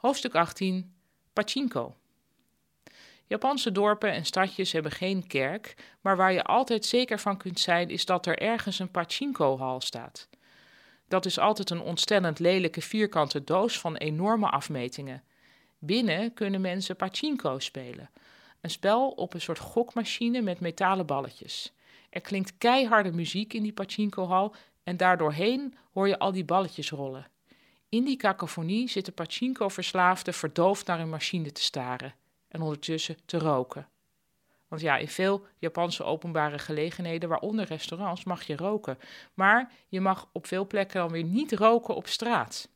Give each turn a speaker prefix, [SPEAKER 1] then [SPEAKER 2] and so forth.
[SPEAKER 1] Hoofdstuk 18 Pachinko Japanse dorpen en stadjes hebben geen kerk, maar waar je altijd zeker van kunt zijn is dat er ergens een pachinko-hal staat. Dat is altijd een ontstellend lelijke vierkante doos van enorme afmetingen. Binnen kunnen mensen pachinko spelen, een spel op een soort gokmachine met metalen balletjes. Er klinkt keiharde muziek in die pachinko-hal en daardoorheen hoor je al die balletjes rollen. In die cacophonie zitten pachinko-verslaafden verdoofd naar hun machine te staren en ondertussen te roken. Want ja, in veel Japanse openbare gelegenheden, waaronder restaurants, mag je roken. Maar je mag op veel plekken dan weer niet roken op straat.